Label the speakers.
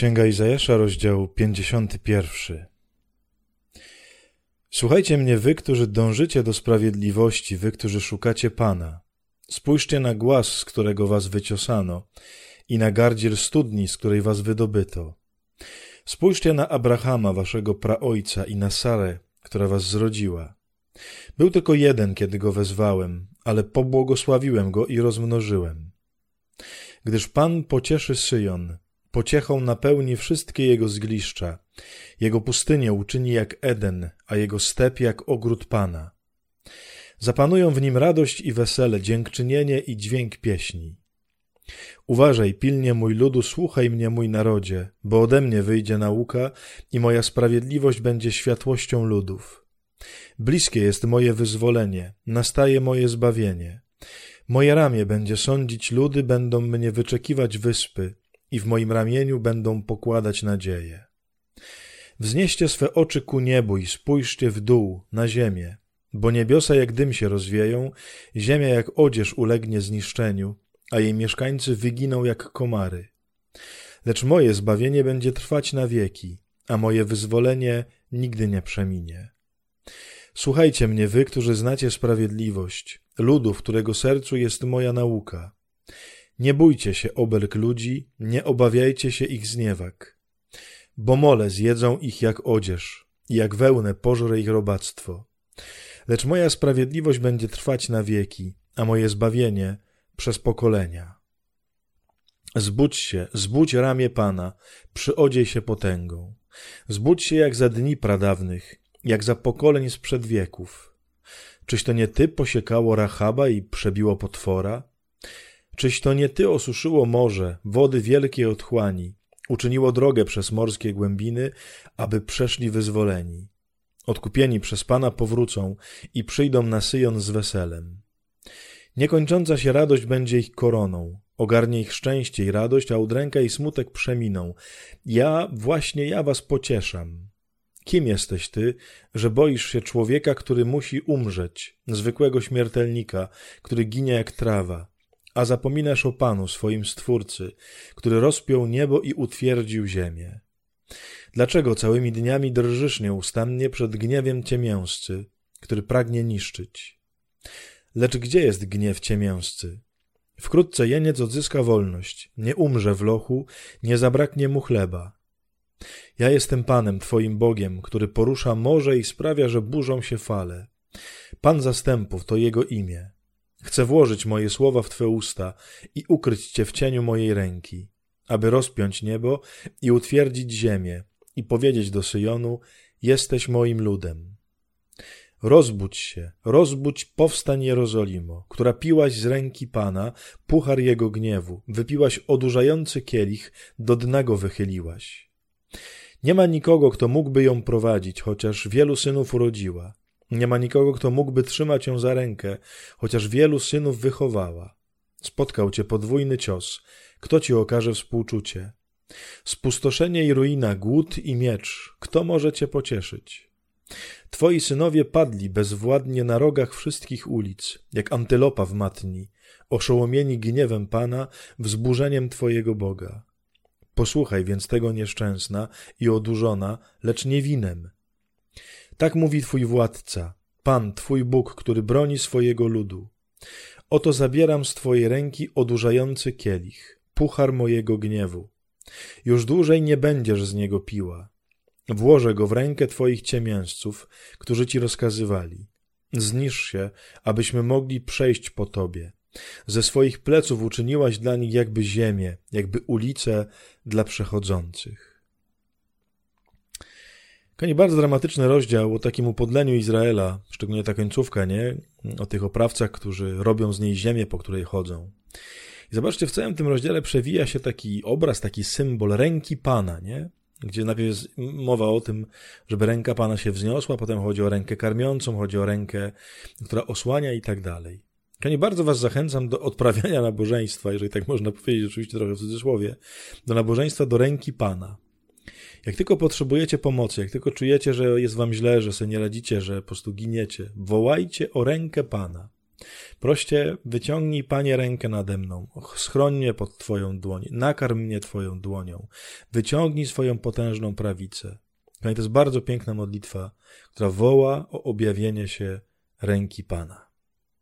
Speaker 1: Księga Izajasza, rozdział 51. Słuchajcie mnie, wy, którzy dążycie do sprawiedliwości, wy, którzy szukacie Pana. Spójrzcie na głaz, z którego was wyciosano, i na gardziel studni, z której was wydobyto. Spójrzcie na Abrahama, waszego praojca, i na Sarę, która was zrodziła. Był tylko jeden, kiedy go wezwałem, ale pobłogosławiłem go i rozmnożyłem. Gdyż Pan pocieszy Syjon, Pociechą napełni wszystkie jego zgliszcza. Jego pustynię uczyni jak Eden, a jego step jak ogród Pana. Zapanują w nim radość i wesele, dziękczynienie i dźwięk pieśni. Uważaj pilnie, mój ludu, słuchaj mnie, mój narodzie, bo ode mnie wyjdzie nauka i moja sprawiedliwość będzie światłością ludów. Bliskie jest moje wyzwolenie, nastaje moje zbawienie. Moje ramię będzie sądzić ludy, będą mnie wyczekiwać wyspy, i w moim ramieniu będą pokładać nadzieję. Wznieście swe oczy ku niebu i spójrzcie w dół, na ziemię, bo niebiosa jak dym się rozwieją, ziemia jak odzież ulegnie zniszczeniu, a jej mieszkańcy wyginą jak komary. Lecz moje zbawienie będzie trwać na wieki, a moje wyzwolenie nigdy nie przeminie. Słuchajcie mnie, wy, którzy znacie sprawiedliwość, ludu, w którego sercu jest moja nauka. Nie bójcie się obelg ludzi, nie obawiajcie się ich zniewag. Bo mole zjedzą ich jak odzież, i jak wełnę pożre ich robactwo. Lecz moja sprawiedliwość będzie trwać na wieki, a moje zbawienie przez pokolenia. Zbudź się, zbudź ramię Pana, przyodziej się potęgą. Zbudź się jak za dni pradawnych, jak za pokoleń sprzed wieków. Czyś to nie ty posiekało Rachaba i przebiło potwora? Czyś to nie ty osuszyło morze, wody wielkiej otchłani, uczyniło drogę przez morskie głębiny, aby przeszli wyzwoleni. Odkupieni przez Pana powrócą i przyjdą na Syjon z weselem. Niekończąca się radość będzie ich koroną, ogarnie ich szczęście i radość, a udręka i smutek przeminą. Ja, właśnie ja was pocieszam. Kim jesteś ty, że boisz się człowieka, który musi umrzeć, zwykłego śmiertelnika, który ginie jak trawa, a zapominasz o Panu, swoim Stwórcy, który rozpiął niebo i utwierdził ziemię. Dlaczego całymi dniami drżysz nieustannie przed gniewem ciemięscy, który pragnie niszczyć? Lecz gdzie jest gniew ciemięscy? Wkrótce jeniec odzyska wolność, nie umrze w lochu, nie zabraknie mu chleba. Ja jestem Panem, Twoim Bogiem, który porusza morze i sprawia, że burzą się fale. Pan zastępów to Jego imię. Chcę włożyć moje słowa w Twe usta i ukryć Cię w cieniu mojej ręki, aby rozpiąć niebo i utwierdzić ziemię i powiedzieć do Syjonu, jesteś moim ludem. Rozbudź się, rozbudź, powstań Jerozolimo, która piłaś z ręki Pana puchar jego gniewu, wypiłaś odurzający kielich, do dna go wychyliłaś. Nie ma nikogo, kto mógłby ją prowadzić, chociaż wielu synów urodziła. Nie ma nikogo, kto mógłby trzymać ją za rękę, chociaż wielu synów wychowała. Spotkał cię podwójny cios. Kto ci okaże współczucie? Spustoszenie i ruina, głód i miecz. Kto może cię pocieszyć? Twoi synowie padli bezwładnie na rogach wszystkich ulic, jak antylopa w matni, oszołomieni gniewem Pana, wzburzeniem Twojego Boga. Posłuchaj więc tego nieszczęsna i odurzona, lecz nie winem, tak mówi Twój władca, Pan, Twój Bóg, który broni swojego ludu. Oto zabieram z Twojej ręki odurzający kielich, puchar mojego gniewu. Już dłużej nie będziesz z niego piła. Włożę go w rękę Twoich ciemiężców, którzy Ci rozkazywali. Znisz się, abyśmy mogli przejść po Tobie. Ze swoich pleców uczyniłaś dla nich jakby ziemię, jakby ulice dla przechodzących. Konie bardzo dramatyczny rozdział o takim upodleniu Izraela, szczególnie ta końcówka, nie? O tych oprawcach, którzy robią z niej ziemię, po której chodzą. I zobaczcie, w całym tym rozdziale przewija się taki obraz, taki symbol ręki Pana, nie? Gdzie najpierw jest mowa o tym, żeby ręka Pana się wzniosła, potem chodzi o rękę karmiącą, chodzi o rękę, która osłania i tak dalej. Nie bardzo Was zachęcam do odprawiania nabożeństwa, jeżeli tak można powiedzieć, oczywiście trochę w cudzysłowie, do nabożeństwa do ręki Pana. Jak tylko potrzebujecie pomocy, jak tylko czujecie, że jest wam źle, że sobie nie radzicie, że po prostu giniecie, wołajcie o rękę Pana. Proście, wyciągnij, Panie, rękę nade mną, schroń mnie pod Twoją dłoń, nakarm mnie Twoją dłonią, wyciągnij swoją potężną prawicę. To jest bardzo piękna modlitwa, która woła o objawienie się ręki Pana.